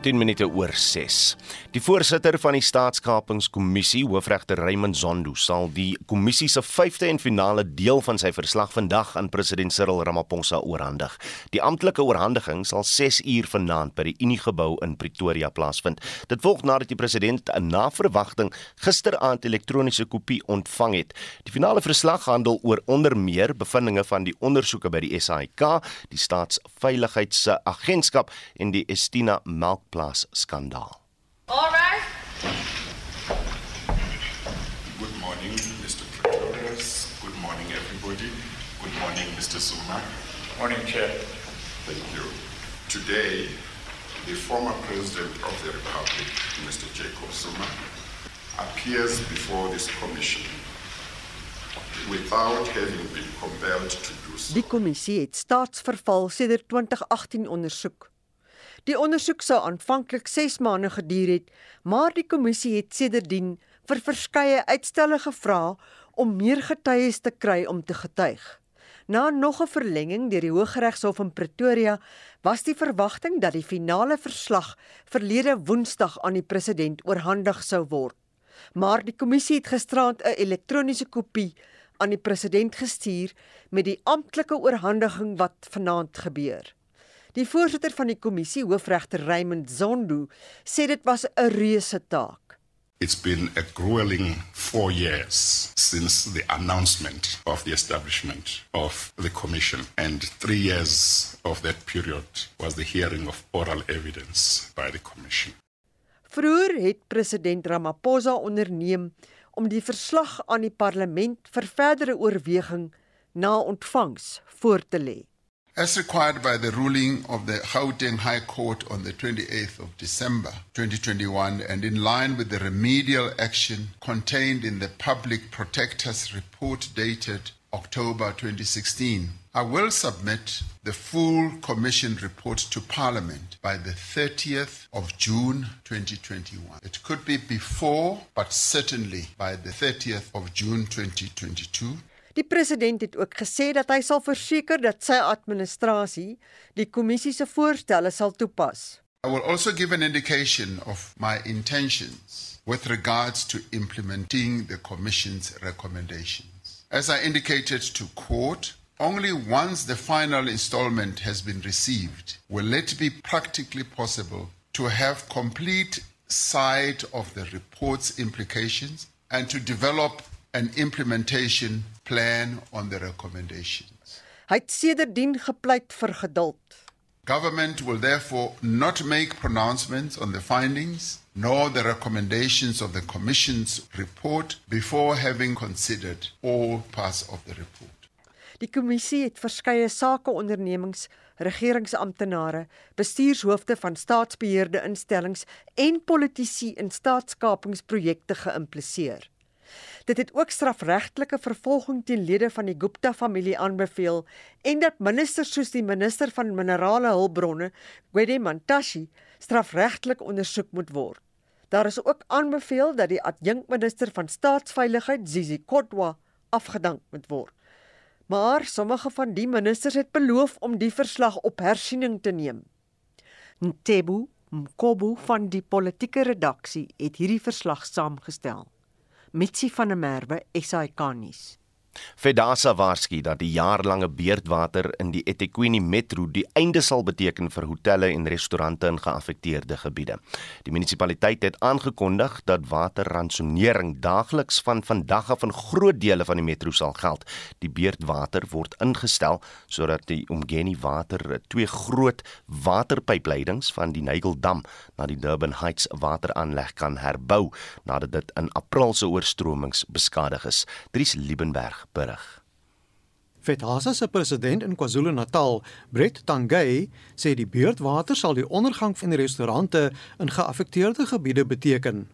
10 minute oor 6. Die voorsitter van die Staatskapingskommissie, hoofregter Raymond Zondo, sal die kommissie se 5de en finale deel van sy verslag vandag aan president Cyril Ramaphosa oorhandig. Die amptelike oorhandiging sal 6 uur vanaand by die Uniegebou in Pretoria plaasvind. Dit volg nadat die president 'n naverwagting gisteraand elektroniese kopie ontvang het. Die finale verslag handel oor onder meer bevindinge van die ondersoeke by die SAIK, die Staatsveiligheidsagentskap en die Estina Melk Plus skandaal. All right. Good morning, Mr. Pretorius. Good morning, everybody. Good morning, Mr. Zuma. Morning, Chair. Thank you. Today, the former President of the Republic, Mr. Jacob Zuma, appears before this commission without having been compelled to do so. Die kommissie het staatsverval sedert 2018 ondersoek. Die ondersoek sou aanvanklik 6 maande geduur het, maar die kommissie het sedertdien vir verskeie uitstelle gevra om meer getuies te kry om te getuig. Na nog 'n verlenging deur die Hooggeregshof in Pretoria, was die verwagting dat die finale verslag verlede Woensdag aan die president oorhandig sou word. Maar die kommissie het gisterand 'n elektroniese kopie aan die president gestuur met die amptelike oorhandiging wat vanaand gebeur. Die voorsitter van die kommissie, hoofregter Raymond Zondo, sê dit was 'n reuse taak. It's been a grueling four years since the announcement of the establishment of the commission, and three years of that period was the hearing of oral evidence by the commission. Vroeger het president Ramaphosa onderneem om die verslag aan die parlement vir verdere oorweging na ontvangs voor te lê. As required by the ruling of the Gauteng High Court on the 28th of December 2021 and in line with the remedial action contained in the Public Protector's report dated October 2016, I will submit the full Commission report to Parliament by the 30th of June 2021. It could be before, but certainly by the 30th of June 2022. Die president het ook gesê dat hy sal verseker dat sy administrasie die kommissie se voorstelle sal toepas. I will also give an indication of my intentions with regards to implementing the Commission's recommendations. As I indicated to court, only once the final installment has been received will it be practically possible to have complete sight of the report's implications and to develop an implementation plan on the recommendations. Hy het sedertdien gepleit vir geduld. Government will therefore not make pronouncements on the findings nor the recommendations of the Commission's report before having considered all parts of the report. Die kommissie het verskeie sakeondernemings, regeringsamptenare, bestuurshoofde van staatsbeheerde instellings en politici in staatskapingsprojekte geïmpliseer. Dit het ook strafregtelike vervolging teen lede van die Gupta-familie aanbeveel en dat ministers soos die minister van minerale hulpbronne, Gwede Mantashe, strafregtelik ondersoek moet word. Daar is ook aanbeveel dat die adjunkminister van staatsveiligheid, Zizi Kodwa, afgedank moet word. Maar sommige van die ministers het beloof om die verslag op hersiening te neem. Ntebu Mkobo van die politieke redaksie het hierdie verslag saamgestel. Mitsi van der Merwe, SAK nuus. Fedasa waarsku dat die jaarlange beerdwater in die eThekwini Metro die einde sal beteken vir hotelle en restaurante in geaffekteerde gebiede. Die munisipaliteit het aangekondig dat waterransonering daagliks van vandag af in groot dele van die metro sal geld. Die beerdwater word ingestel sodat die Umgeni water twee groot waterpypleidings van die Nigeldam na die Durban Heights wateraanleg kan herbou nadat dit in April se oorstromings beskadig is. Dries Liebenberg berig. FETASA se president in KwaZulu-Natal, Brett Tangay, sê die beurtwater sal die ondergang van die restaurante in geaffekteerde gebiede beteken.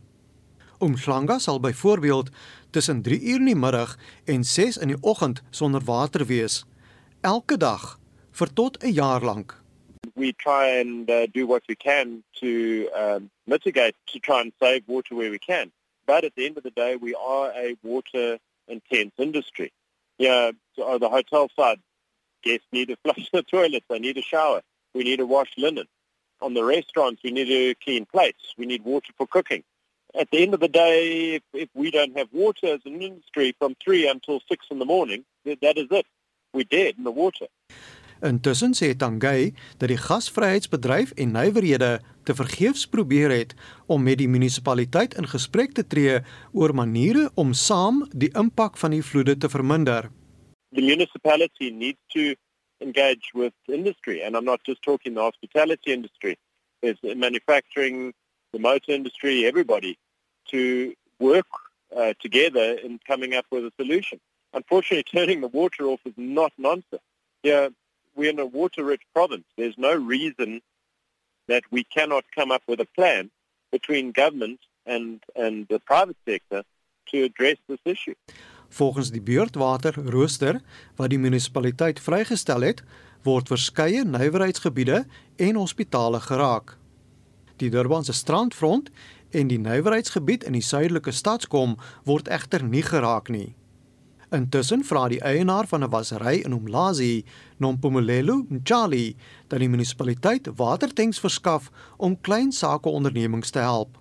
Umhlanga sal byvoorbeeld tussen 3 uur in die middag en 6 in die oggend sonder water wees, elke dag vir tot 'n jaar lank. we try and uh, do what we can to um, mitigate, to try and save water where we can. But at the end of the day, we are a water intense industry. Yeah, so on the hotel side, guests need to flush the toilets, they need a shower, we need to wash linen. on the restaurants. We need to clean plates. We need water for cooking. At the end of the day, if, if we don't have water as an industry from 3 until 6 in the morning, that, that is it. We're dead in the water. Intussen sê Tangay dat die gasvryheidsbedryf en nywerhede te vergeefs probeer het om met die munisipaliteit in gesprek te tree oor maniere om saam die impak van die vloede te verminder. The municipality needs to engage with industry and I'm not just talking the hospitality industry. There's manufacturing, the motor industry, everybody to work uh, together in coming up with a solution. Unfortunately, turning the water off is not answer. Yeah, we're in a water-rich province. There's no reason that we cannot come up with a plan between government and and the private sector to address this issue. Volgens die beurtwater rooster wat die munisipaliteit vrygestel het, word verskeie nywerheidsgebiede en hospitale geraak. Die Durbanse strandfront en die nywerheidsgebied in die suidelike stadskom word egter nie geraak nie. Intussen vra die eienaar van 'n wasery in Umlazi, Nompumelelo Mjali, dat die munisipaliteit watertanks verskaf om klein sakeondernemings te help.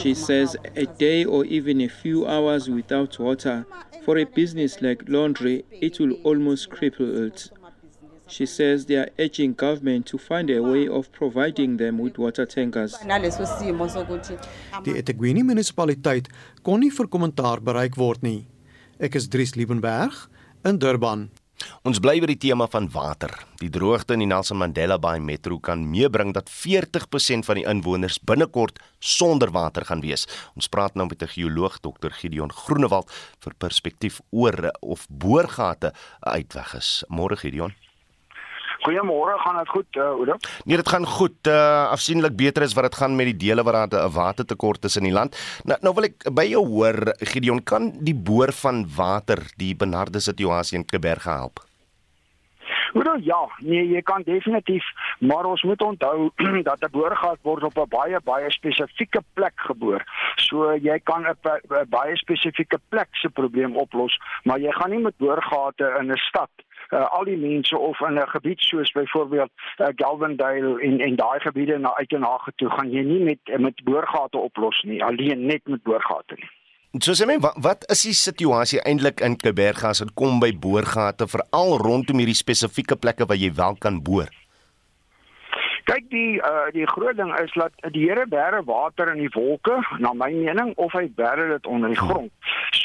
She says a day or even a few hours without water for a business like laundry, it will almost cripple it. She says they are urging government to find a way of providing them with water tankers. Die eThekwini munisipaliteit kon nie vir kommentaar bereik word nie. Ek is Dries Liebenberg in Durban. Ons bly by die tema van water. Die droogte in die Nelson Mandela Bay Metro kan meebring dat 40% van die inwoners binnekort sonder water gaan wees. Ons praat nou met 'n geoloog, Dr. Gideon Groenewald, vir perspektief oor of boorgate uitweg is. Môre Gideon. Goeiemôre, gaan dit goed, uh, Oudo? Nee, dit gaan goed. Uh afsienlik beter is wat dit gaan met die dele waar daar 'n watertekort is in die land. Nou nou wil ek by jou hoor, Gideon, kan die boor van water die benarde situasie in Klerberge help? Oudo, ja, nee, jy kan definitief, maar ons moet onthou dat 'n boorgat word op 'n baie baie spesifieke plek geboor. So jy kan 'n baie spesifieke plek se probleem oplos, maar jy gaan nie met boorgate in 'n stad uh, al die mense of in 'n gebied soos byvoorbeeld uh, Galvandale en en daai gebiede na Uitenhage toe gaan jy nie met met boorgate oplos nie, alleen net met boorgate nie. So sê my wat, wat is die situasie eintlik in Klerberg as dit kom by boorgate veral rondom hierdie spesifieke plekke waar jy wel kan boor? Kyk die uh die groot ding is dat die Here bære water in die wolke na my mening of hy bære dit onder die grond.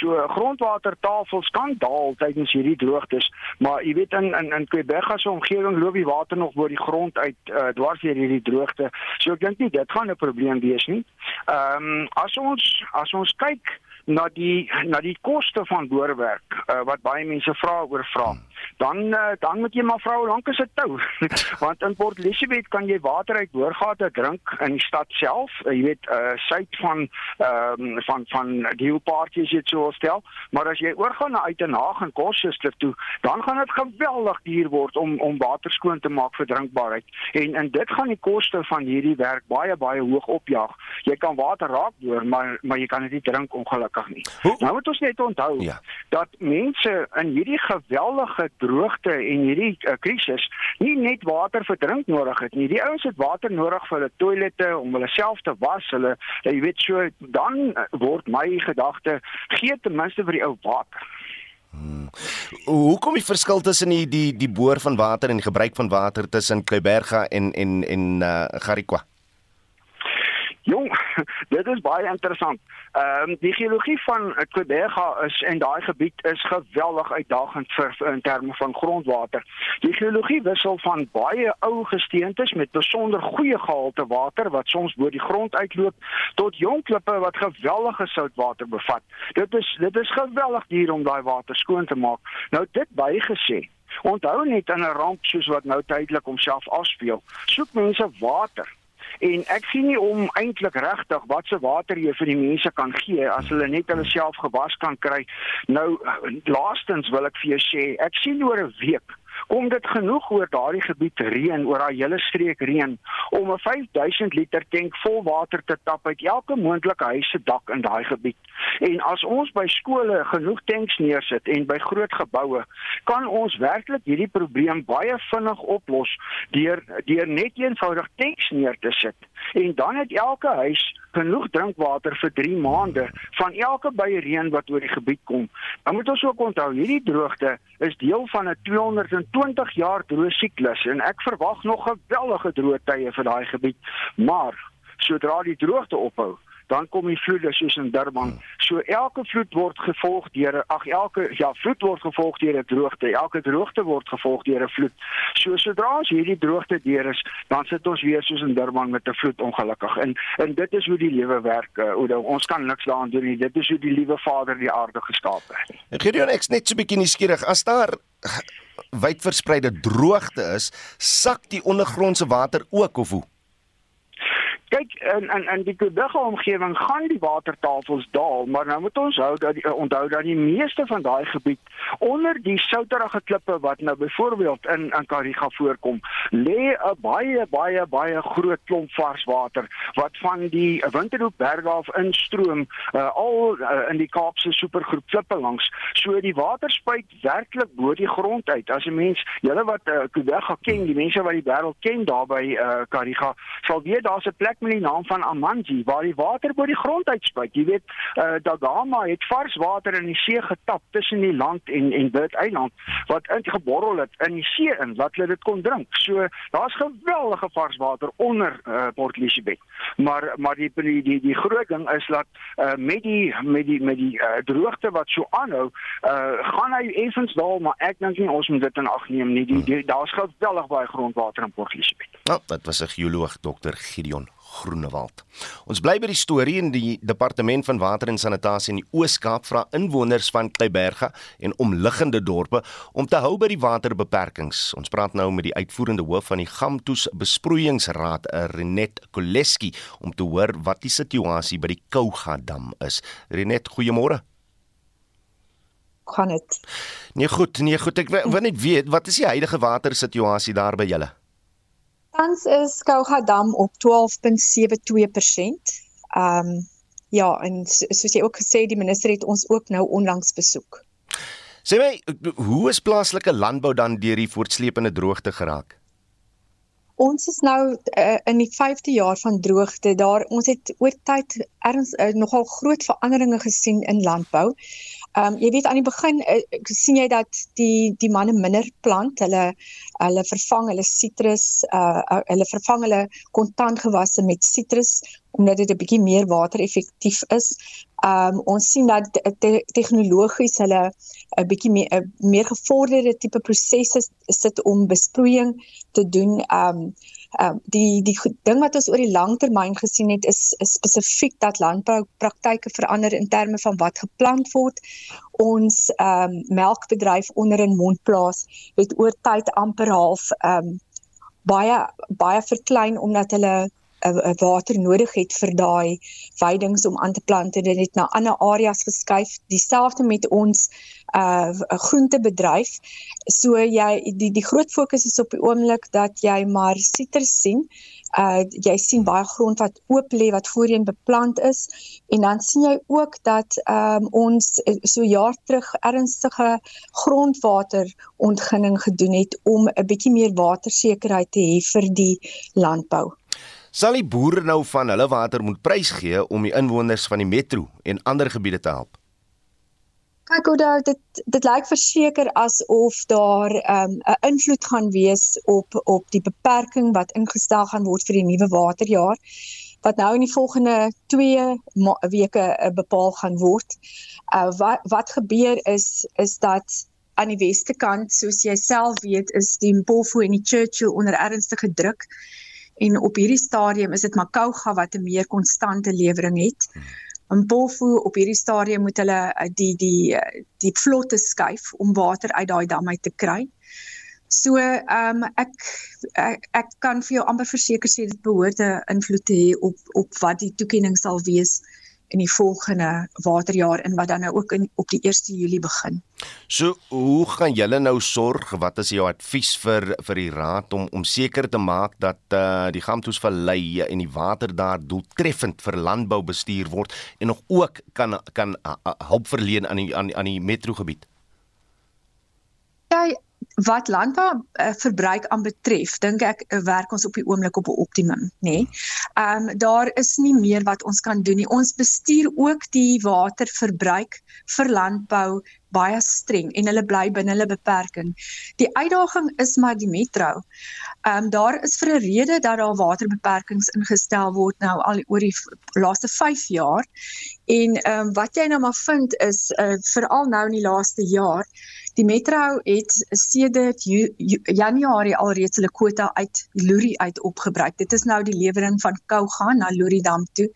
So grondwatertafels kan daal tydens hierdie droogtes, maar jy weet in in in Quebec se omgewing loop die water nog oor die grond uit uh dwars deur hierdie droogte. So ek dink nie dit gaan 'n probleem wees nie. Ehm um, as ons as ons kyk na die na die koste van boorwerk uh, wat baie mense vra oor vra. Dan uh, dan moet jy maar vra hoe lank is dit tou? Want in Port Elizabeth kan jy water uit boorgate drink in die stad self. Uh, jy weet uh suid van ehm um, van van die parties jy sou stel, maar as jy oorgaan na Uitenhaag en Korsister toe, dan gaan dit geweldig duur word om om water skoon te maak vir drinkbaarheid. En en dit gaan die koste van hierdie werk baie baie hoog opjaag. Jy kan water raak boor, maar maar jy kan dit nie drink ongelukkig ongelukkig nie. Hoe? Nou moet ons net onthou ja. dat mense in hierdie geweldige droogte en hierdie uh, krisis nie net water vir drink nodig het nie. Die ouens het water nodig vir hulle toilette om hulle self te was. Hulle jy weet so dan uh, word my gedagte gee ten minste vir die ou water. Hmm. Hoe kom die verskil tussen die die die boor van water en die gebruik van water tussen Kleiberga en en en uh, Garikwa? Jong, dit is baie interessant. Ehm um, die geologie van Quebec is en daai gebied is geweldig uitdagend vir in terme van grondwater. Die geologie wissel van baie ou gesteentes met besonder goeie gehalte water wat soms bo die grond uitloop tot jong klippe wat geweldige soutwater bevat. Dit is dit is geweldig duur om daai water skoon te maak. Nou dit bygesê Onthou net in 'n ramp soos wat nou tydelik homself afspeel, soek mense water en ek sien nie om eintlik regtig wat se water jy vir die mense kan gee as hulle net hulle self gewas kan kry. Nou laastens wil ek vir jou sê, ek sien oor 'n week kom dit genoeg oor daardie gebied reën oor daai hele streek reën om 'n 5000 liter tank vol water te tap uit elke moontlike huis se dak in daai gebied. En as ons by skole genoeg tanks neersit en by groot geboue, kan ons werklik hierdie probleem baie vinnig oplos deur deur net eenvoudig tanks neer te sit. En dan het elke huis genoeg drinkwater vir 3 maande van elke baie reën wat oor die gebied kom. Dan moet ons ook onthou hierdie droogte is deel van 'n 220 jaar droë siklus en ek verwag nog geweldige droë tye vir daai gebied. Maar sodra die droogte ophou, dan kom die vloede soos in Durban. So elke vloed word gevolg deur ag elke ja, vloed word gevolg deur 'n droogte. Elke droogte word gevolg deur 'n vloed. So sodra ons hierdie droogte deur is, dan sit ons weer soos in Durban met 'n vloed ongelukkig. En en dit is hoe die lewe werk. Uh, ons kan niks daaraan doen nie. Dit is hoe die liewe Vader die aarde geskaap het. Gideon ek net so 'n bietjie nuuskierig. As daar wydverspreide droogte is, sak die ondergrondse water ook of hoe? Kyk in in in die kudige omgewing gaan die watertafels daal, maar nou moet ons hou dat die, onthou dat die meeste van daai gebied onder die souterige klippe wat nou byvoorbeeld in in Kariga voorkom, lê 'n baie baie baie groot klomp vars water wat van die Winterhoekberge af instroom uh, al uh, in die Kaapse supergroep klippe langs. So die water spuit werklik bo die grond uit. As 'n mens, julle wat uh, Kudige ken, die mense wat die wêreld ken daar by uh, Kariga, sal weet daar's 'n plek met die naam van Amanji waar die water bo die grond uitspuit. Jy weet, uh, Dagama het vars water in die see getap tussen die land en en Bird Eiland wat ingeborrel het in die see in wat hulle dit kon drink. So daar's geweldige vars water onder uh, Port Elizabeth. Maar maar die die die, die groot ding is dat uh, met die met die met die uh, droogte wat so aanhou, uh, gaan hy effens daal, maar ek dink nie ons moet dit in ag neem nie. Die, die daar's geweldig baie grondwater in Port Elizabeth. Nou, dit was 'n geoloog Dr. Gideon Groenewald. Ons bly by die storie in die departement van water en sanitasie in die Oos-Kaap vra inwoners van Kleiberga en omliggende dorpe om te hou by die waterbeperkings. Ons praat nou met die uitvoerende hoof van die Gamtoes Besproeiingsraad, Renet Koleski, om te hoor wat die situasie by die Kouga dam is. Renet, goeiemôre. Kan dit? Nee goed, nee goed. Ek wil net weet wat is die huidige watersituasie daar by julle? Tans is Kouga Dam op 12.72%. Ehm um, ja, en soos jy ook gesê die minister het ons ook nou onlangs besoek. Sê my, hoe is plaaslike landbou dan deur die voortsleepende droogte geraak? Ons is nou uh, in die 5de jaar van droogte. Daar ons het oor tyd erns uh, nogal groot veranderinge gesien in landbou. Ehm um, jy weet aan die begin uh, sien jy dat die die manne minder plant, hulle hulle vervang hulle sitrus, uh, uh hulle vervang hulle kontantgewasse met sitrus omdat dit 'n bietjie meer water-effektief is. Ehm um, ons sien dat te, tegnologies hulle 'n bietjie meer 'n meer gevorderde tipe prosesse sit om besproeiing te doen. Ehm um, ehm um, die die ding wat ons oor die langtermyn gesien het is, is spesifiek dat landboupraktyke verander in terme van wat geplant word. Ons ehm um, melkbedryf onder in Mondplaas het oor tyd amper half ehm um, baie baie verklein omdat hulle 'n water nodig het vir daai veidings om aan te plant en dit het na ander areas geskuif dieselfde met ons uh groentebedryf. So jy die die groot fokus is op die oomblik dat jy maar sitrus sien. Uh jy sien baie grond wat oop lê wat voorheen beplant is. En dan sien jy ook dat um ons so jaar terug ernstige grondwater ontginning gedoen het om 'n bietjie meer watersekerheid te hê vir die landbou Sal die boere nou van hulle water moet prys gee om die inwoners van die metro en ander gebiede te help? Kyk hoe dit dit lyk verseker asof daar 'n um, invloed gaan wees op op die beperking wat ingestel gaan word vir die nuwe waterjaar wat nou in die volgende 2 weke uh, bepaal gaan word. Uh wat wat gebeur is is dat aan die weste kant soos jy self weet is die Mpofu en die Churchill onder ernstige druk en op hierdie stadium is dit Makauga wat 'n meer konstante lewering het. In Polfu op hierdie stadium moet hulle eh, die die die vlotte skuif om water uit daai dam uit te kry. So ehm um, ek, ek ek kan vir jou amper verseker sê dit behoort 'n invloed te hê op op wat die toekenning sal wees in die volgende waterjaar en wat dan nou ook in op die 1 Julie begin. So, hoe gaan julle nou sorg? Wat is jou advies vir vir die raad om om seker te maak dat eh uh, die Gamtoes vallei en die water daar doeltreffend vir landbou bestuur word en nog ook kan kan uh, uh, hulp verleen aan die aan aan die metrogebied? jy wat landbou uh, verbruik aanbetref, dink ek uh, werk ons op die oomblik op 'n optimum, nê. Nee? Ehm um, daar is nie meer wat ons kan doen nie. Ons bestuur ook die waterverbruik vir landbou baie streng en hulle bly binne hulle beperking. Die uitdaging is maar die metro. Ehm um, daar is vir 'n rede dat daar waterbeperkings ingestel word nou al oor die laaste 5 jaar. En ehm um, wat jy nou maar vind is uh, veral nou in die laaste jaar Die metro het sedert Januarie alreeds hulle kwota uit Luri uit opgebruik. Dit is nou die lewering van Kouga na Luri dam toe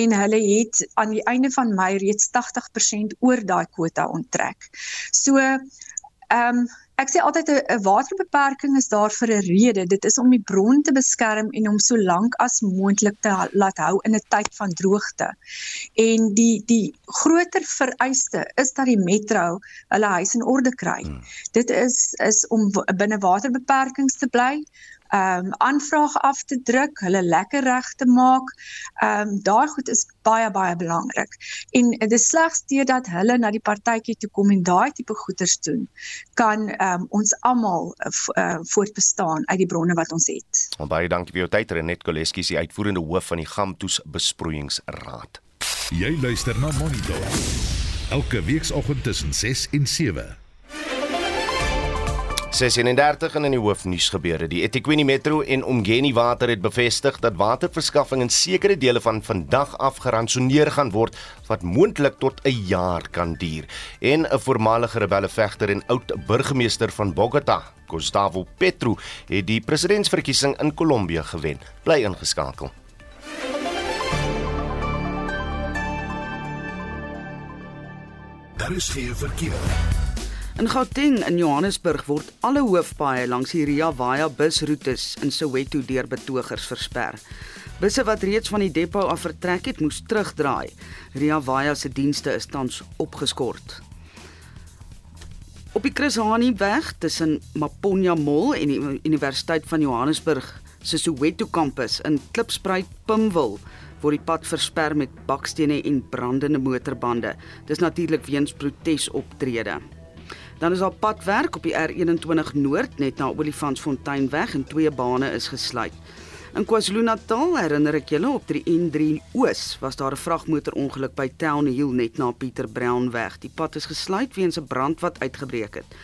en hulle het aan die einde van Mei reeds 80% oor daai kwota onttrek. So ehm um, Ek sê altyd 'n waterbeperking is daar vir 'n rede. Dit is om die bron te beskerm en om so lank as moontlik te laat hou in 'n tyd van droogte. En die die groter vereiste is dat die metro hulle huis in orde kry. Hmm. Dit is is om binne waterbeperkings te bly, ehm um, aanvraag af te druk, hulle lekker reg te maak. Ehm um, daai goed is baie baie belangrik. En dit is slegs deurdat hulle na die partytjie toe kom en daai tipe goeders doen, kan ehm um, ons almal uh, voortbestaan uit die bronne wat ons het. Well, baie dankie vir jou tyd Renet Koleski, die uitvoerende hoof van die Gamtoes Besproeiingsraad. Jy luister na Monitor. Elke weekoggend tussen 6 en 7. 36 en in die hoofnuus gebeure. Die eThekwini Metro en Umgeni Water het bevestig dat waterverskaffing in sekere dele van vandag af geransoneer gaan word wat moontlik tot 'n jaar kan duur. En 'n voormalige rebellevegter en oud burgemeester van Bogota, Gustavo Petro, het die presidentsverkiesing in Kolombia gewen. Bly ingeskakel. Daar is geen verkeer. In Gauteng in Johannesburg word alle hoofpaaie langs die Ria Vaya busroetes in Soweto deur betogers versper. Busse wat reeds van die depo af vertrek het, moes terugdraai. Ria Vaya se dienste is tans opgeskort. Op die Chris Hani weg tussen Maponya Mall en die Universiteit van Johannesburg se Soweto kampus in Klipspruit Pimwil word die pad versper met bakstene en brandende motorbande. Dis natuurlik weens protesoptredes. Dan is daar padwerk op die R21 Noord net na Olifantsfontein weg en twee bane is gesluit. In KwaZulu-Natal herinner ek julle op die N3 Oos was daar 'n vragmotorongeluk by Town Hill net na Pieter Brown weg. Die pad is gesluit weens 'n brand wat uitgebreek het.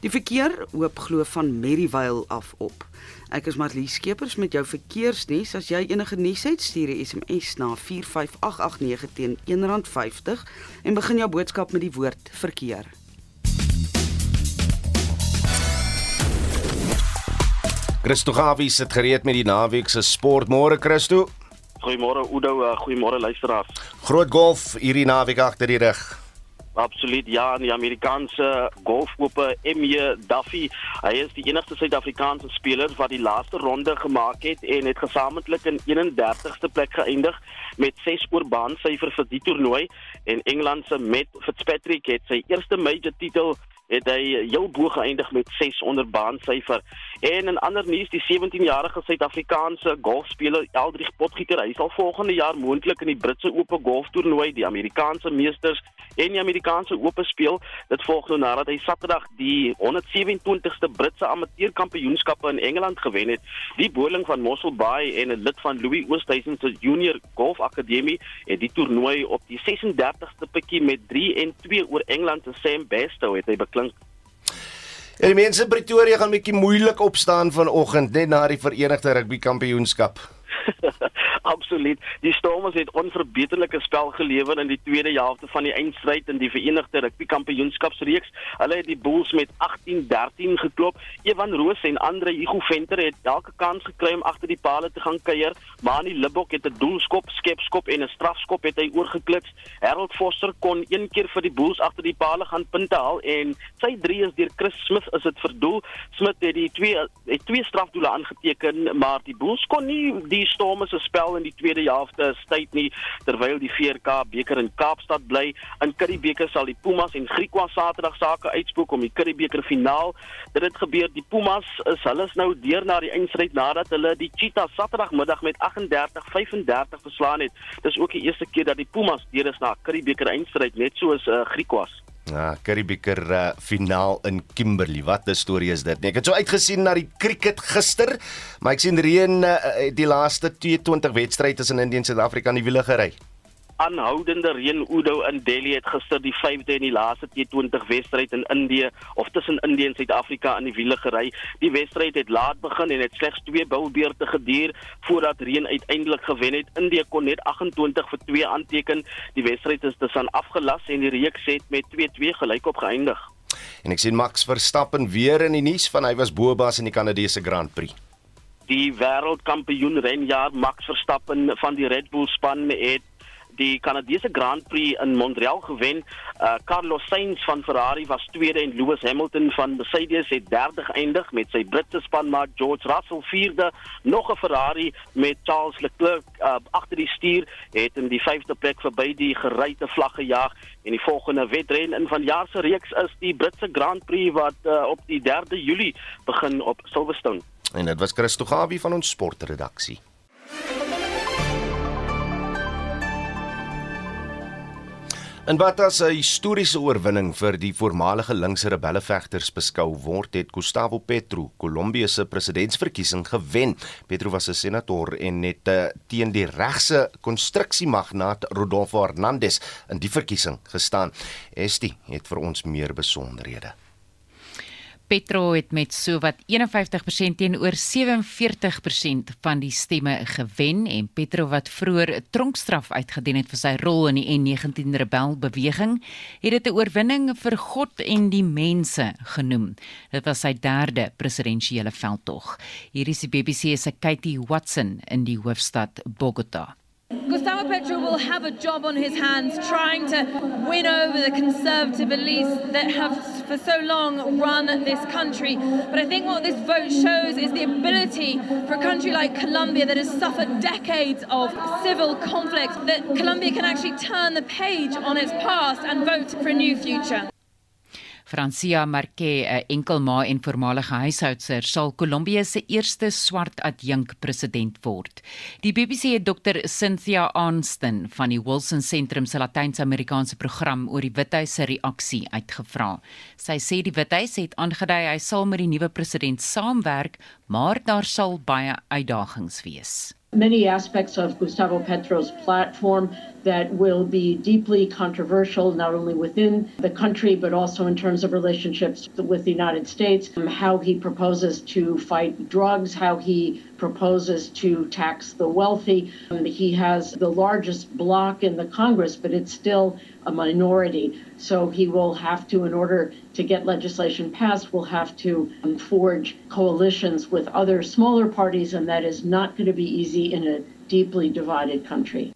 Die verkeer loop glo van Merrievale af op. Ek is Marlie Skeepers met jou verkeersnuus. As jy enige nuus het, stuur 'n SMS na 45889 teen R1.50 en begin jou boodskap met die woord verkeer. Christo Gawie sit gereed met die naweek se sport. Môre Christo. Goeiemôre Oudo, uh, goeiemôre luisteraars. Groot golf hierdie naweek agter die rug. Absoluut ja, die Amerikaanse golfope MJ Duffy. Hy is die enigste Suid-Afrikaanse speler wat die laaste ronde gemaak het en het gesamentlik in 31ste plek geëindig met 6 oor baansyfer vir die toernooi en Engeland se Matt Fitzpatrick het sy eerste major titel het hy heel bo geëindig met 6 onder baansyfer. En in ander nuus, die 17-jarige Suid-Afrikaanse golfspeler Eldrich Potgieter, hy sal volgende jaar moontlik in die Britse Ope golftoernooi, die Amerikaanse Meesters en die Amerikaanse Ope speel. Dit volg nou nadat hy Saterdag die 127ste Britse amateurkampioenskappe in Engeland gewen het. Die boerling van Mossel Bay en 'n lid van Louis Oosthuizen se Junior Golf Akademie het die toernooi op die 36ste pikkie met 3 en 2 oor Engeland se Sam Bairstow het hy klink. Ja, die mense in Pretoria gaan 'n bietjie moeilik opstaan vanoggend net na die Verenigde Rugby Kampioenskap. Absoluut. Die Stormers het onverbeterlike spel gelewer in die tweede helfte van die eindstryd in die Verenigde Rugby Kampioenskapsreeks. Hulle het die Bulls met 18-13 geklop. Evan Roos en Andre Hugo Venter het elke kans gekry om agter die palle te gaan kuier, maar Annie Libbok het 'n doelskop, skepskop en 'n strafskop het hy oorgeklits. Harold Foster kon een keer vir die Bulls agter die palle gaan punte haal en sy 3 is deur Chris Smith is dit verdoel. Smith het die twee het twee strafdoele aangeteken, maar die Bulls kon nie die Stormers se spel in die tweede helfte styd nie terwyl die VRK beker in Kaapstad bly. In Curriebeeker sal die Pumas en Griquas Saterdag sake uitspook om die Curriebeeker finaal. Dit het gebeur die Pumas is hulle is nou deur na die eindstryd nadat hulle die Cheetahs Saterdagmiddag met 38-35 verslaan het. Dis ook die eerste keer dat die Pumas deur is na Curriebeeker eindstryd net soos uh, Griquas. Ja, Curriebeeker uh, finaal in Kimberley. Wat 'n storie is dit? Nee, ek het so uitgesien na die cricket gister, maar ek sien reën uh, die laaste 22 wedstrye tussen Indië en Suid-Afrika in die wiele gery aanhoudende reën Udo in Delhi het gister die 5de en die laaste T20 wedstryd in Indië of tussen Indië en Suid-Afrika in die wiele gery. Die wedstryd het laat begin en het slegs 2 bilbeurte geduur voordat reën uiteindelik gewen het. Indië kon net 28 vir 2 aanteken. Die wedstryd is dus aan afgelas en die reeks het met 2-2 gelykop geëindig. En ek sien Max Verstappen weer in die nuus van hy was boebas in die Kanadese Grand Prix. Die wêreldkampioen renjaer Max Verstappen van die Red Bull span het die Kanadese Grand Prix in Montreal gewen. Uh, Carlos Sainz van Ferrari was tweede en Lewis Hamilton van Mercedes het derde geëindig met sy Britse spanmaat George Russell vierde. Nog 'n Ferrari met Charles Leclerc uh, agter die stuur het in die vyfde plek verby die geryte vlag gejaag en die volgende wedren in vanjaar se reeks is die Britse Grand Prix wat uh, op die 3de Julie begin op Silverstone. En dit was Christo Gawie van ons sportredaksie. En wat as 'n historiese oorwinning vir die voormalige linkse rebellevegters beskou word, het Gustavo Petro Kolumbie se presidentsverkiesing gewen. Petro was 'n senator en het uh, teen die regse konstruksiemagnaat Rodolfo Hernandez in die verkiesing gestaan. Esti het vir ons meer besonderhede. Petro het met sowat 51% teenoor 47% van die stemme gewen en Petro wat vroeër 'n tronkstraf uitgedien het vir sy rol in die N19 rebelbeweging, het dit 'n oorwinning vir God en die mense genoem. Dit was sy derde presidensiële veldtog. Hier is die BBC se Katie Watson in die hoofstad Bogota. Gustavo Petro will have a job on his hands trying to win over the conservative elites that have for so long run this country. But I think what this vote shows is the ability for a country like Colombia that has suffered decades of civil conflict, that Colombia can actually turn the page on its past and vote for a new future. Francia Marquez, 'n enkelma en voormalige huishoudster, sal Kolumbie se eerste swart adjunk president word. Die BBC het Dr Cynthia Arnston van die Wilson Sentrum se Latyns-Amerikaanse program oor die Withuis se reaksie uitgevra. Sy sê die Withuis het aangedui hy sal met die nuwe president saamwerk, maar daar sal baie uitdagings wees. Many aspects of Gustavo Petro's platform that will be deeply controversial, not only within the country, but also in terms of relationships with the United States, um, how he proposes to fight drugs, how he proposes to tax the wealthy. Um, he has the largest bloc in the Congress, but it's still a minority. So he will have to, in order to get legislation passed, will have to forge coalitions with other smaller parties, and that is not going to be easy in a deeply divided country.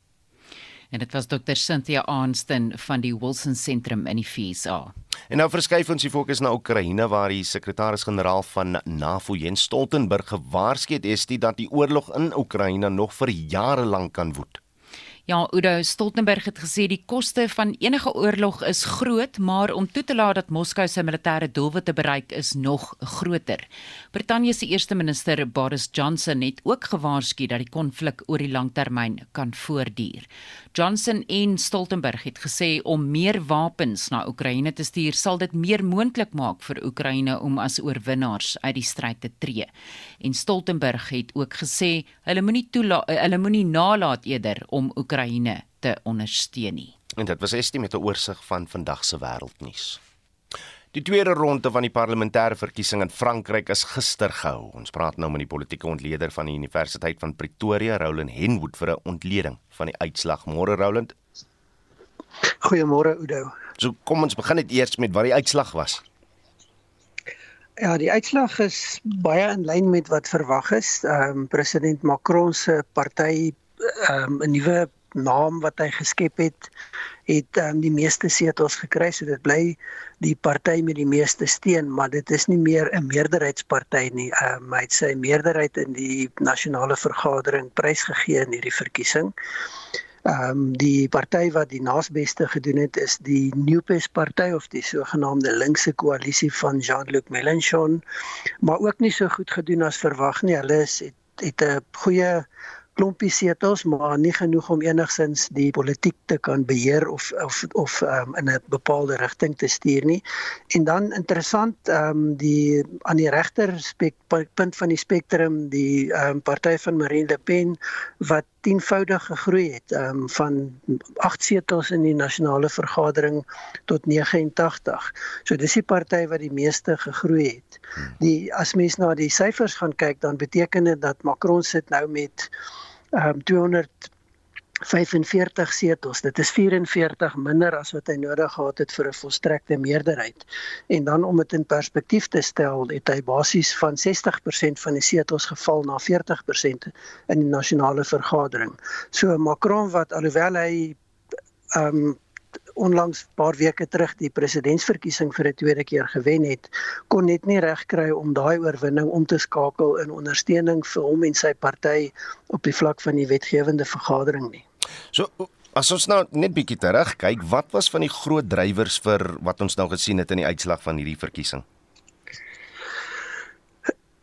en dit was Dr Cynthia Arnston van die Wilson Sentrum in die FSA. En nou verskuif ons die fokus na Oekraïne waar die sekretaris-generaal van NAVO Jens Stoltenberg gewaarsku het dat die oorlog in Oekraïne nog vir jare lank kan woed. Ja, Udo Stoltenberg het gesê die koste van enige oorlog is groot, maar om toe te laat dat Moskou se militêre doelwitte bereik is nog groter. Brittanje se eerste minister Boris Johnson het ook gewaarsku dat die konflik oor die langtermyn kan voortduur. Johnson en Stoltenberg het gesê om meer wapens na Oekraïne te stuur sal dit meer moontlik maak vir Oekraïne om as oorwinnaars uit die stryd te tree. En Stoltenberg het ook gesê hulle moenie hulle moenie nalat eerder om Oekraïne te ondersteun nie. En dit was estie met 'n oorsig van vandag se wêreldnuus. Die tweede ronde van die parlementêre verkiesing in Frankryk is gister gehou. Ons praat nou met die politieke ontleder van die Universiteit van Pretoria, Roland Henwood vir 'n ontleding van die uitslag. Môre Roland. Goeiemôre Udo. So kom ons begin net eers met wat die uitslag was. Ja, die uitslag is baie in lyn met wat verwag is. Ehm um, president Macron se party ehm um, 'n nuwe naam wat hy geskep het, het um, die meeste setels gekry. So dit bly die party met die meeste steun, maar dit is nie meer 'n meerderheidsparty nie. Um, hy het sy meerderheid in die nasionale vergadering prysgegee in hierdie verkiesing. Ehm um, die party wat die naasbeste gedoen het is die Pace party of die sogenaamde linkse koalisie van Jean-Luc Mélenchon, maar ook nie so goed gedoen as verwag nie. Hulle is het het 'n goeie klompie setels, maar nie genoeg om enigsins die politiek te kan beheer of of of um, in 'n bepaalde rigting te stuur nie. En dan interessant, ehm um, die aan die regter punt van die spektrum, die ehm um, party van Marine Le Pen wat tienvoudig gegroei het um, van 8 setels in die nasionale vergadering tot 89. So dis die party wat die meeste gegroei het. Die as mens na die syfers gaan kyk, dan beteken dit dat Macron sit nou met um, 245 setels. Dit is 44 minder as wat hy nodig gehad het vir 'n volstrekte meerderheid. En dan om dit in perspektief te stel, het hy basies van 60% van die setels geval na 40% in die nasionale vergadering. So Macron wat alhoewel hy um onlangs paar weke terug die presidentsverkiesing vir 'n tweede keer gewen het, kon net nie regkry om daai oorwinning om te skakel in ondersteuning vir hom en sy party op die vlak van die wetgewende vergadering nie. So as ons nou net bietjie terug kyk, wat was van die groot drywers vir wat ons nou gesien het in die uitslag van hierdie verkiesing?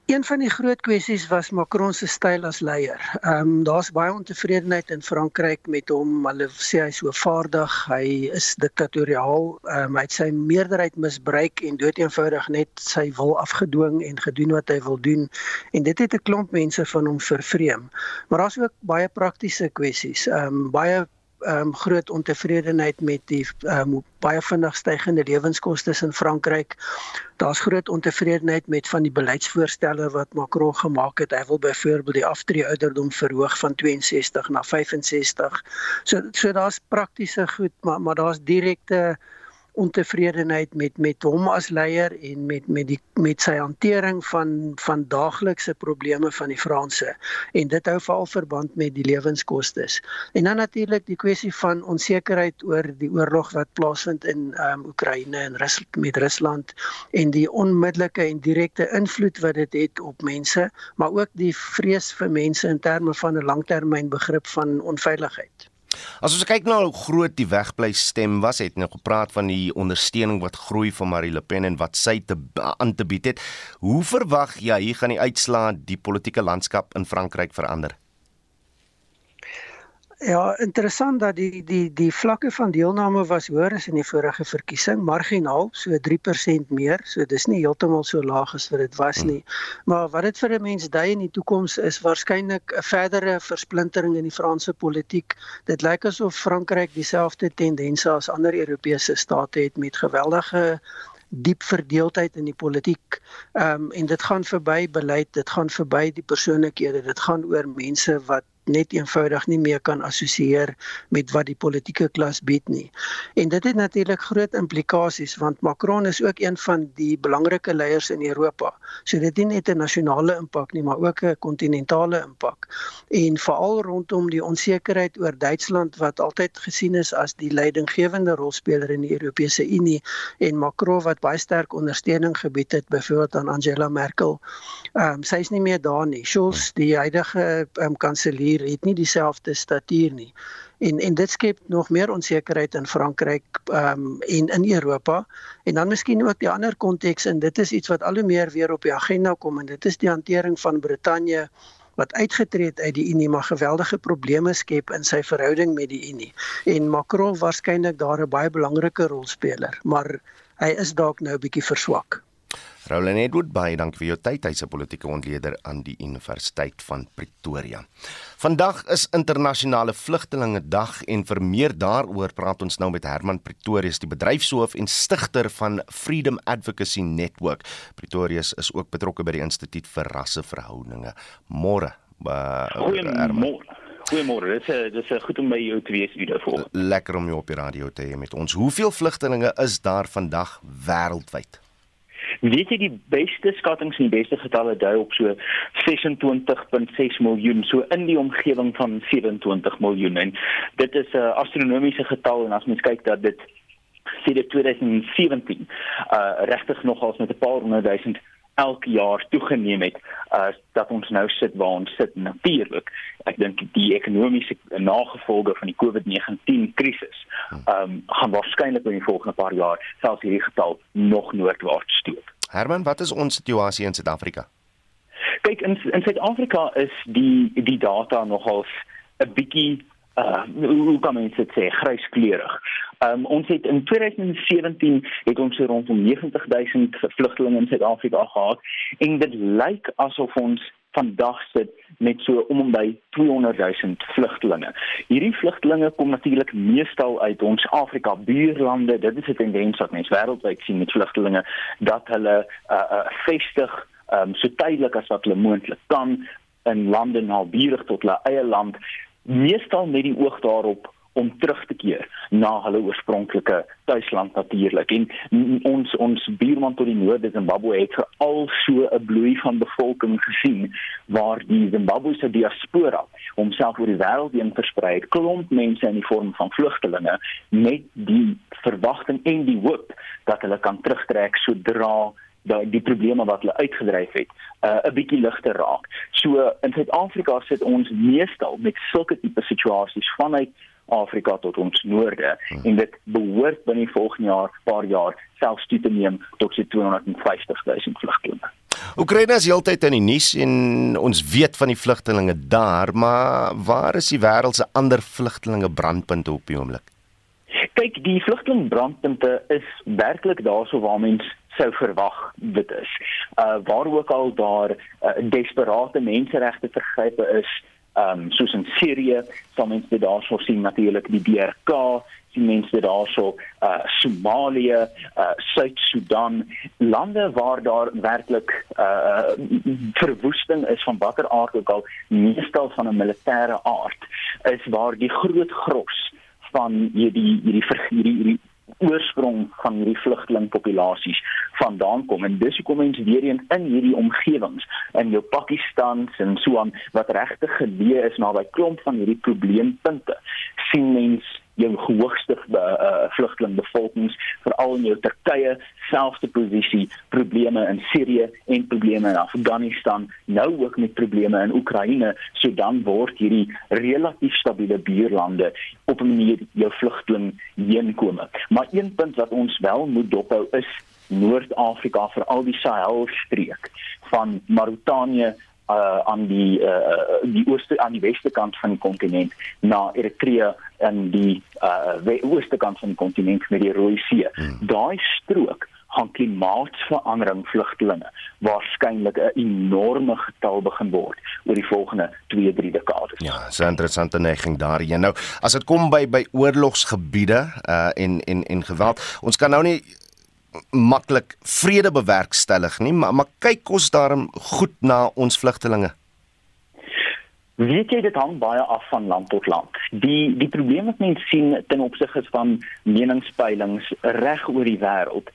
Een van die groot kwessies was Macron se styl as leier. Ehm um, daar's baie ontevredenheid in Frankryk met hom. Hulle sê hy is so vaardig, hy is diktatoriaal, ehm um, hy het sy meerderheid misbruik en doeteenvoudig net sy wil afgedwing en gedoen wat hy wil doen. En dit het 'n klomp mense van hom vervreem. Maar daar's ook baie praktiese kwessies. Ehm um, baie um, groot ontevredenheid met die um, baie vinnig stygende lewenskoste in Frankryk. Daar's groot ontevredenheid met van die beleidsvoorstelle wat Macron gemaak het. Hy wil byvoorbeeld die aftree ouderdom verhoog van 62 na 65. So so daar's praktiese goed, maar maar daar's direkte ontevredenheid met met hom as leier en met met die met sy hantering van van daaglikse probleme van die Franse en dit hou veral verband met die lewenskoste. En dan natuurlik die kwessie van onsekerheid oor die oorlog wat plaasvind in um, Oekraïne en Rus met Rusland en die onmiddellike en direkte invloed wat dit het op mense, maar ook die vrees vir mense in terme van 'n langtermynbegrip van onveiligheid. As ons kyk na hoe groot die wegbly stem was, het nou gepraat van die ondersteuning wat groei van Marine Le Pen en wat sy te aan te bied het. Hoe verwag jy hier gaan die uitslaa die politieke landskap in Frankryk verander? Ja, interessant dat die die die vlakke van deelname was hoër as in die vorige verkiesing, marginaal, so 3% meer. So dis nie heeltemal so laag as wat dit was nie. Maar wat dit vir 'n mens dui in die toekoms is waarskynlik 'n verdere versplintering in die Franse politiek. Dit lyk asof Frankryk dieselfde tendense as ander Europese state het met geweldige diep verdeeldheid in die politiek. Ehm um, en dit gaan verby beleid, dit gaan verby die persoonlikhede, dit gaan oor mense wat net eenvoudig nie meer kan assosieer met wat die politieke klas bied nie. En dit het natuurlik groot implikasies want Macron is ook een van die belangrike leiers in Europa. So dit het net 'n nasionale impak nie, maar ook 'n kontinentale impak. En veral rondom die onsekerheid oor Duitsland wat altyd gesien is as die leidinggewende rolspeler in die Europese Unie en Macron wat baie sterk ondersteuning gebied het byvoorbeeld aan Angela Merkel. Ehm um, sy is nie meer daar nie. Scholz, die huidige um, kanselier hier het nie dieselfde statuur nie. En en dit skep nog meer onsekerheid in Frankryk ehm um, en in Europa. En dan miskien ook die ander konteks en dit is iets wat al hoe meer weer op die agenda kom en dit is die hantering van Brittanje wat uitgetree het uit die Unie maar geweldige probleme skep in sy verhouding met die Unie. En Macron waarskynlik daar 'n baie belangrike rolspeler, maar hy is dalk nou 'n bietjie verswak. Roland Edward, baie dankie vir jou tyd. Hy's 'n politieke ontleder aan die Universiteit van Pretoria. Vandag is internasionale vlugtelinge dag en vir meer daaroor praat ons nou met Herman Pretorius, die bedryfshoof en stigter van Freedom Advocacy Network. Pretorius is ook betrokke by die Instituut vir Rasseverhoudinge. Môre. Uh, Goeiemôre. Goeiemôre. Dit is dit is goed om by jou te wees hier voor. Lekker om jou op die radio te hê met ons. Hoeveel vlugtelinge is daar vandag wêreldwyd? Weet jy die beste skattings en die beste getalle dui op so 26.6 miljoen, so in die omgewing van 27 miljoen. En dit is 'n astronomiese getal en as mens kyk dat dit sedert 2017 uh regtig nogals met 'n paar honderd duisend elke jaar toegeneem het uh dat ons nou sit waar ons sit natuurlik ek dink die ekonomiese nagevolge van die COVID-19 krisis um gaan waarskynlik in die volgende paar jaar selfs hierdie getal nog noordwaarts stoot. Herman, wat is ons situasie in Suid-Afrika? Kyk in in Suid-Afrika is die die data nogals 'n bietjie uh hoe kan mens dit sê gryskleurig. Um ons het in 2017 het ons so rondom 90000 vlugtelinge in Suid-Afrika gehad en dit lyk asof ons vandag sit met so om en by 200 000 vlugtelinge. Hierdie vlugtelinge kom natuurlik meestal uit ons Afrika buurlande. Dit is 'n tendens wat mense wêreldwyd sien met vlugtelinge dat hulle uh, uh vestig um so tydelik as wat hulle moontlik kan in lande nabuurig tot hulle eie land meestal met die oog daarop om terug te keer na hulle oorspronklike tuisland natuurlik en ons ons buurman tot die noorde Zimbabwe het al so 'n bloei van bevolking gesien waar die Zimbabwese diaspora homself oor die wêreld heen versprei het klomp mense in die vorm van vlugtelinge met die verwagting en die hoop dat hulle kan terugtrek sodra dat die probleme wat hulle uitgedryf het uh, 'n bietjie ligter raak. So in Suid-Afrika sit ons meestal met sulke tipe situasies vanuit Afrika tot ons noorde en dit behoort binne die volgende jaar, paar jaar selfs toe te neem tot so 250 000 vlugtelinge. Oekraïne is heeltyd in die nuus en ons weet van die vlugtelinge daar, maar waar is die wêreld se ander vlugtelinge brandpunte op die oomblik? Kyk, die vlugteling brandpunte is werklik daarso waar mense sou verwag dit is. Uh waar ook al daar uh, desperate menseregte vergrype is, um soos in Sirië, sal mense dit daarso sien natuurlik die DRK, sien mense daarso uh Somalië, uh Suid-Sudan, lande waar daar werklik uh verwoesting is van watter aard ook al, meestal van 'n militêre aard, is waar die groot gros van hierdie hierdie hierdie oorsprong van hierdie vlugtelingpopulasies vandaan kom. En dis hoekom mense weer eens in hierdie omgewings in jou Pakistan en so aan wat regtig geleë is naby klomp van hierdie probleempunte sien mense jou hoogste uh, vlugtelingbevolkings veral in jou Turkye selfde posisie probleme in Sirië en probleme in Afghanistan nou ook met probleme in Oekraïne so dan word hierdie relatief stabiele buurlande op 'n manier jou vlugteling heenkome. Maar een punt wat ons wel moet dophou is Noord-Afrika veral die Sahel streek van Mauritanië uh aan die uh die ooste aan die weste kant van die kontinent na Eritrea in die uh ooste kant van die kontinent met die Rooi See. Hmm. Daai strook gaan klimaatsverandering vlugtelinge waarskynlik 'n enorme getal begin word oor die volgende 2-3 dekades. Ja, so 'n interessante neiging daarin. Nou, as dit kom by by oorlogsgebiede uh en en en geweld, ons kan nou nie maklik vrede bewerkstellig nie, maar maar kyk ons daarom goed na ons vlugtelinge. Weet jy dit hang baie af van land tot land. Die die probleem wat mense sien ten opsigte van meningspeilings reg oor die wêreld,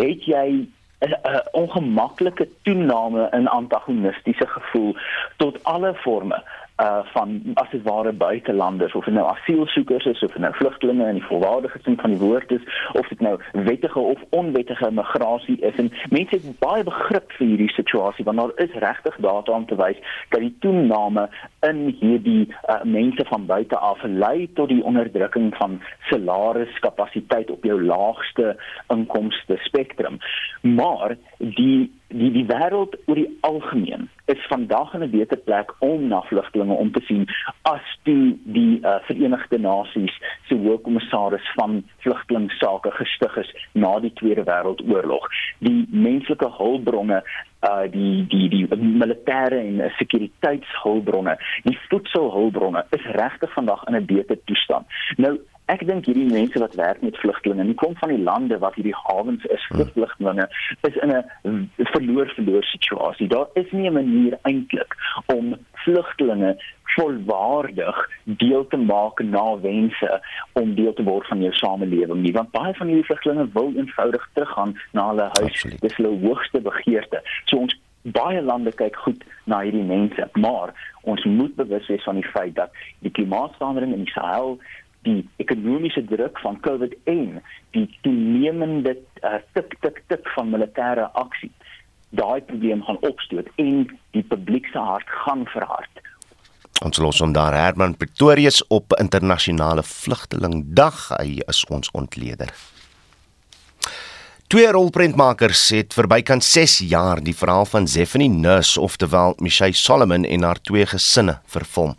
het jy 'n ongemaklike toename in antagonistiese gevoel tot alle forme uh van as dit ware buitelanders of nou asielsoekers is of nou vlugtelinge in die volwaardige sin van die woord is of dit nou wettige of onwettige migrasie is. En mense het baie begrip vir hierdie situasie want daar is regtig data om te wys dat die toename in hierdie uh, mense van buite af lei tot die onderdrukking van salariskapasiteit op jou laagste inkomste spektrum. Maar die die die wêreld oor die algemeen is vandag in 'n beter plek om na vlugtelinge om te sien as toe die uh, Verenigde Nasies se hoofkommissaris van vlugtelingsake gestig is na die Tweede Wêreldoorlog. Die menslike hulpbronne uh die die die militêre en sekuriteitshulpbronne, die voedselhulpbronne is regtig vandag in 'n beter toestand. Nou Ek dink hierdie mense wat werk met vlugtelinge, nie kom van die lande wat hierdie hawens is vir hmm. vlugtelinge, is in 'n verloor-verloor situasie. Daar is nie 'n manier eintlik om vlugtelinge volwaardig deel te maak na wense om deel te word van jou samelewing nie want baie van hierdie vlugtelinge wil eenvoudig teruggaan na hulle huis Absoluut. dis hulle hoogste begeerte so ons baie lande kyk goed na hierdie mense maar ons moet bewus wees van die feit dat die klimaatsverandering in die Sahel die ekonomiese druk van COVID-19, die toenemende uh, tik tik tik van militêre aksie, daai probleem gaan opstoot en die publiek se hart gaan verhard. Ons los hom daar Herman Pretorius op internasionale vlugtelingdag. Hy is ons ontleder. Twee rolprentmakers het vir bykans 6 jaar die verhaal van Zephanie Nurse, oftewel Michelle Solomon en haar twee gesinne vervilm.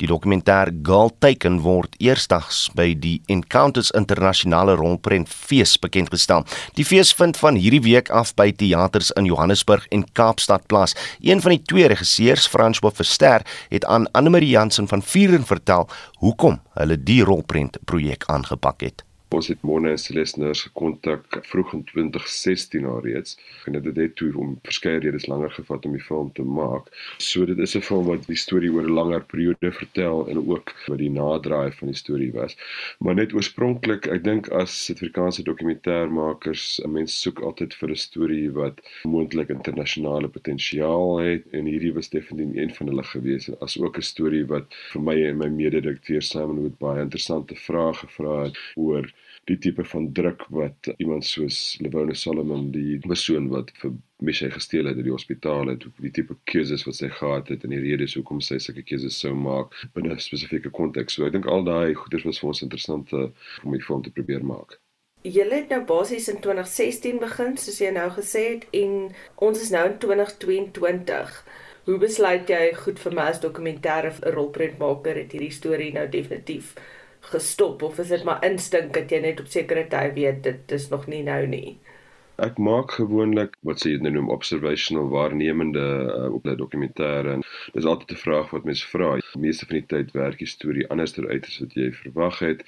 Die dokumentêr Girl Taken word eersdags by die Encounters Internasionale Rolprentfees bekendgestel. Die fees vind van hierdie week af by teaters in Johannesburg en Kaapstad plaas. Een van die twee regisseurs, François Verster, het aan Anne Marie Jansen van Vuren vertel hoekom hulle die rolprent projek aangepak het. Ons het Mona en Celeste Nurse gekontak vroeg in 2016 alreeds en dit het toe om verskeie redes langer gevat om die film te maak. So dit is 'n film wat die storie oor 'n langer periode vertel en ook wat die nadraai van die storie was. Maar net oorspronklik, ek dink as Suid-Afrikaanse dokumentêrmakers, 'n mens soek altyd vir 'n storie wat moontlik internasionale potensiaal het en hierdie was definitief een van hulle gewees as ook 'n storie wat vir my en my mede-redakteur Simon Wood baie interessante vrae gevra het oor die tipe van druk wat iemand soos Lewone Solomon die persoon wat vir Misha gesteel het uit die hospitaal het die tipe keuses wat sy gehad het en die redes hoekom sy sulke keuses sou maak binne 'n spesifieke konteks. So ek dink al daai goeders was vir ons interessant om die film te probeer maak. Julle het nou basies in 2016 begin, soos jy nou gesê het, en ons is nou in 2022. Hoe besluit jy goed vir my as dokumentêre rolprentmaker het hierdie storie nou definitief gestop of is dit maar instink dat jy net op sekere tye weet dit is nog nie nou nie? Ek maak gewoonlik wat sê jy nou noem observational waarnemende uh, op 'n dokumentêr en dis altyd 'n vraag wat mense vra. Die meeste van die tyd werk die storie anderster uit as wat jy verwag het.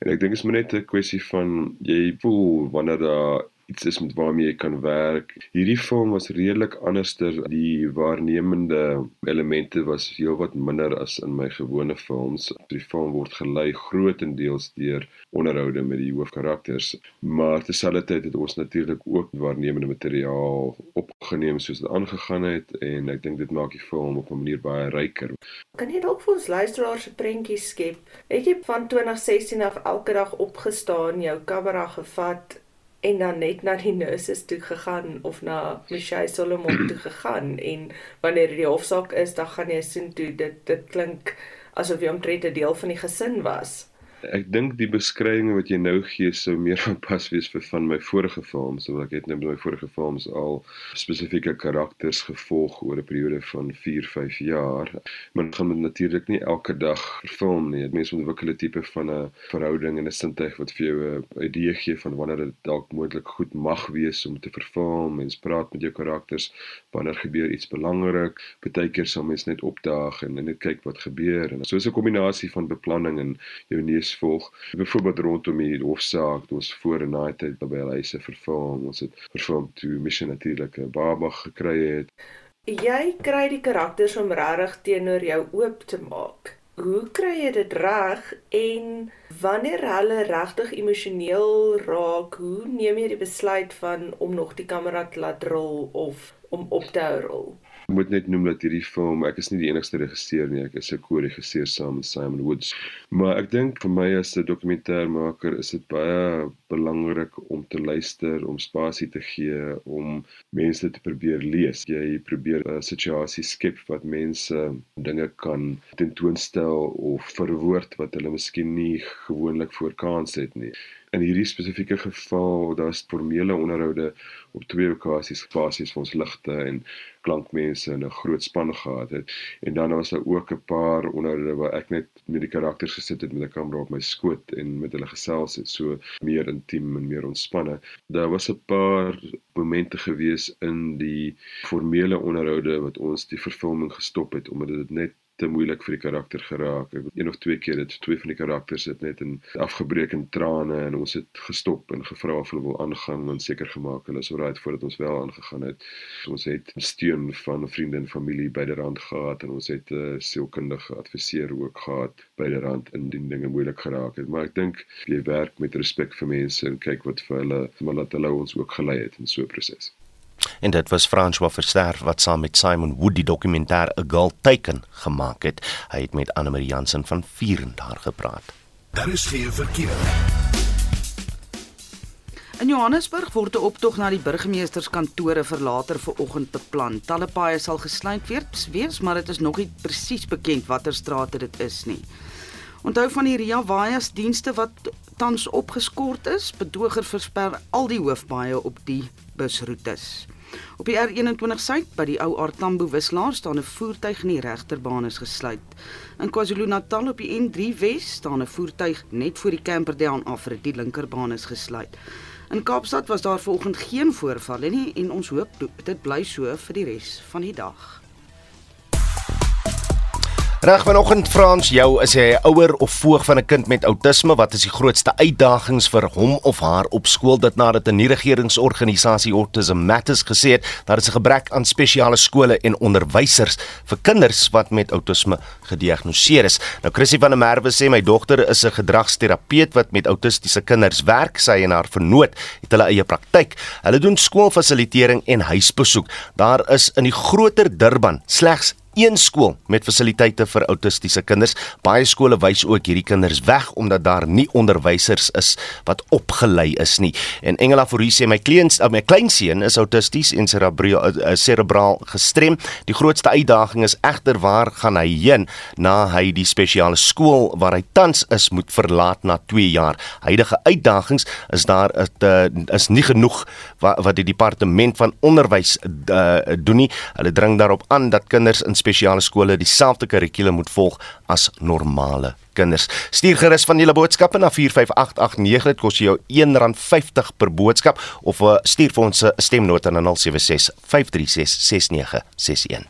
En ek dink dit is maar net 'n kwessie van jy voel wanneer daar iets is met waarmee jy kan werk. Hierdie film was redelik anderster. Die waarnemende elemente was heelwat minder as in my gewone films. Die film word gelei grootendeels deur onderhoude met die hoofkarakters, maar terselfdertyd het ons natuurlik ook waarnemende materiaal opgeneem soos dit aangegaan het en ek dink dit maak die film op 'n manier baie ryker. Kan jy dalk vir ons luisteraars se prentjie skep? Het jy van 2016 af elke dag opgestaan, jou kamera gevat en dan net na die nurses toe gegaan of na Michelle Solomon toe gegaan en wanneer die hofsaak is dan gaan jy sien toe dit dit klink asof jy omtrent 'n deel van die gesin was. Ek dink die beskrywing wat jy nou gee sou meer van pas wees vir van my vorige films, want ek het nou met my vorige films al spesifieke karakters gevolg oor 'n periode van 4, 5 jaar. Maar gaan met natuurlik nie elke dag film nie. Dit mens ook 'n tipe van 'n verhouding en 'n sintuig wat vir jou 'n idee gee van wanneer dit dalk moontlik goed mag wees om te verfilm. Mens praat met jou karakters wanneer gebeur iets belangrik. Partykeer sal mens net opdaag en net kyk wat gebeur en so is 'n kombinasie van beplanning en jou volg. Byvoorbeeld rondom die hofsaak, ons voor en na tyd by hulle huise vervang. Ons het vervang toe missie natuurlik 'n baba gekry het. Jy kry die karakters om regtig teenoor jou oop te maak. Hoe kry jy dit reg en wanneer hulle regtig emosioneel raak, hoe neem jy die besluit van om nog die kamera te laat rol of om op te hou rol? Ek moet net noem dat hierdie film, ek is nie die enigste regisseur nie, ek is 'n ko-regisseur saam met Simon Woods. Maar ek dink vir my as 'n dokumentêrmaker is dit baie belangrik om te luister, om spasie te gee, om mense te probeer lees. Jy probeer 'n situasie skep wat mense dinge kan tentoonstel of verwoord wat hulle miskien nie gewoonlik voorkans het nie in hierdie spesifieke geval daar's formele onderhoude op twee okasies basies vir ons ligte en klankmense en 'n groot span gehad het. En dan was daar ook 'n paar onderhoude waar ek net met die karakters gesit het met 'n kamera op my skoot en met hulle gesels het so meer intiem en meer ontspanne. Daar was 'n paar momente gewees in die formele onderhoude wat ons die vervulling gestop het omdat dit net te moeilik vir die karakter geraak. Ek een of twee keer het twee van die karakters het net in afgebreek in trane en ons het gestop en gevra of hulle wil aangaan en seker gemaak hulle is alright voordat ons wel aangegaan het. Ons het steun van vriende en familie byderhand gehad en ons het 'n uh, sielkundige adviseur ook gehad byderhand indien dinge moeilik geraak het. Maar ek dink jy werk met respek vir mense en kyk wat vir hulle maar laat hulle ons ook gelei het in so 'n proses. En dit was François Verster wat saam met Simon Wood die dokumentêr A Girl Taken gemaak het. Hy het met Anne Marie Jansen van Vieren daar gepraat. Daar is geen verkeer. In Johannesburg word 'n optog na die burgemeesterskantore vir later vanoggend beplan. Talle paaie sal gesluit wees, maar dit is nog nie presies bekend watter strate dit is nie. Onthou van die Ria Waias dienste wat tans opgeskort is. Bedoger versper al die hoofpaaie op die busroetes. Op die R21 suid by die ou Artambo wisselaar staan 'n voertuig in die regterbaan is gesluit. In KwaZulu-Natal op die N3 Wes staan 'n voertuig net voor die Camperdown af vir die linkerbaan is gesluit. In Kaapstad was daar vanoggend geen voorvalle nie en ons hoop dit bly so vir die res van die dag. Reg vanoggend Frans, jou is jy 'n ouer of voog van 'n kind met outisme, wat is die grootste uitdagings vir hom of haar op skool dit nadat 'n nie regeringsorganisasie Autism Matters gesê het dat daar 'n gebrek aan spesiale skole en onderwysers vir kinders wat met outisme gediagnoseer is. Nou Chrissy van der Merwe sê my dogter is 'n gedragsterapeut wat met autistiese kinders werk. Sy en haar vernoot het hulle eie praktyk. Hulle doen skoolfasilitering en huisbesoek. Daar is in die groter Durban slegs een skool met fasiliteite vir autistiese kinders. Baie skole wys ook hierdie kinders weg omdat daar nie onderwysers is wat opgelei is nie. En Engela Fourie sê my kleins my kleinseun is autisties en cerebraal eh, cerebraal gestrem. Die grootste uitdaging is egter waar gaan hy heen na hy die spesiale skool waar hy tans is moet verlaat na 2 jaar. Huidige uitdagings is daar is, uh, is nie genoeg wat, wat die departement van onderwys uh, doen nie. Hulle dring daarop aan dat kinders in spesiale skole dieselfde kurrikulum moet volg as normale kinders. Stuur gerus van julle boodskappe na 45889. Dit kos jou R1.50 per boodskap of uh, stuur vir ons 'n stemnota na 076 536 6961.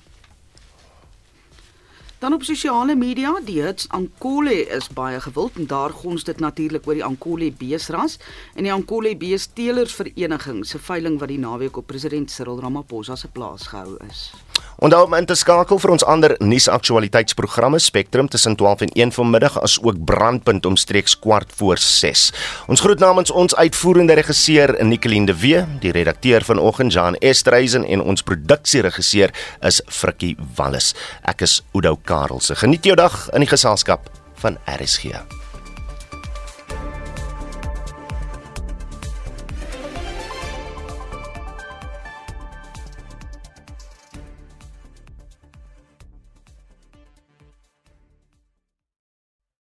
Dan op sosiale media, die hits Ankole is baie gewild en daar gons dit natuurlik oor die Ankole beesras en die Ankole beesteelers vereniging se veiling wat die naweek op president Cyril Ramaphosa se plaas gehou is. Onthou om in te skakel vir ons ander nuusaktualiteitsprogramme Spectrum tussen 12 en 1 vanmiddag as ook Brandpunt omstreeks kwart voor 6. Ons groet namens ons uitvoerende regisseur Nicoline de Wee, die redakteur vanoggend Jan Estreisen en ons produksieregisseur is Frikkie Wallis. Ek is Oudo Karelse. Geniet jou dag in die geselskap van RSG.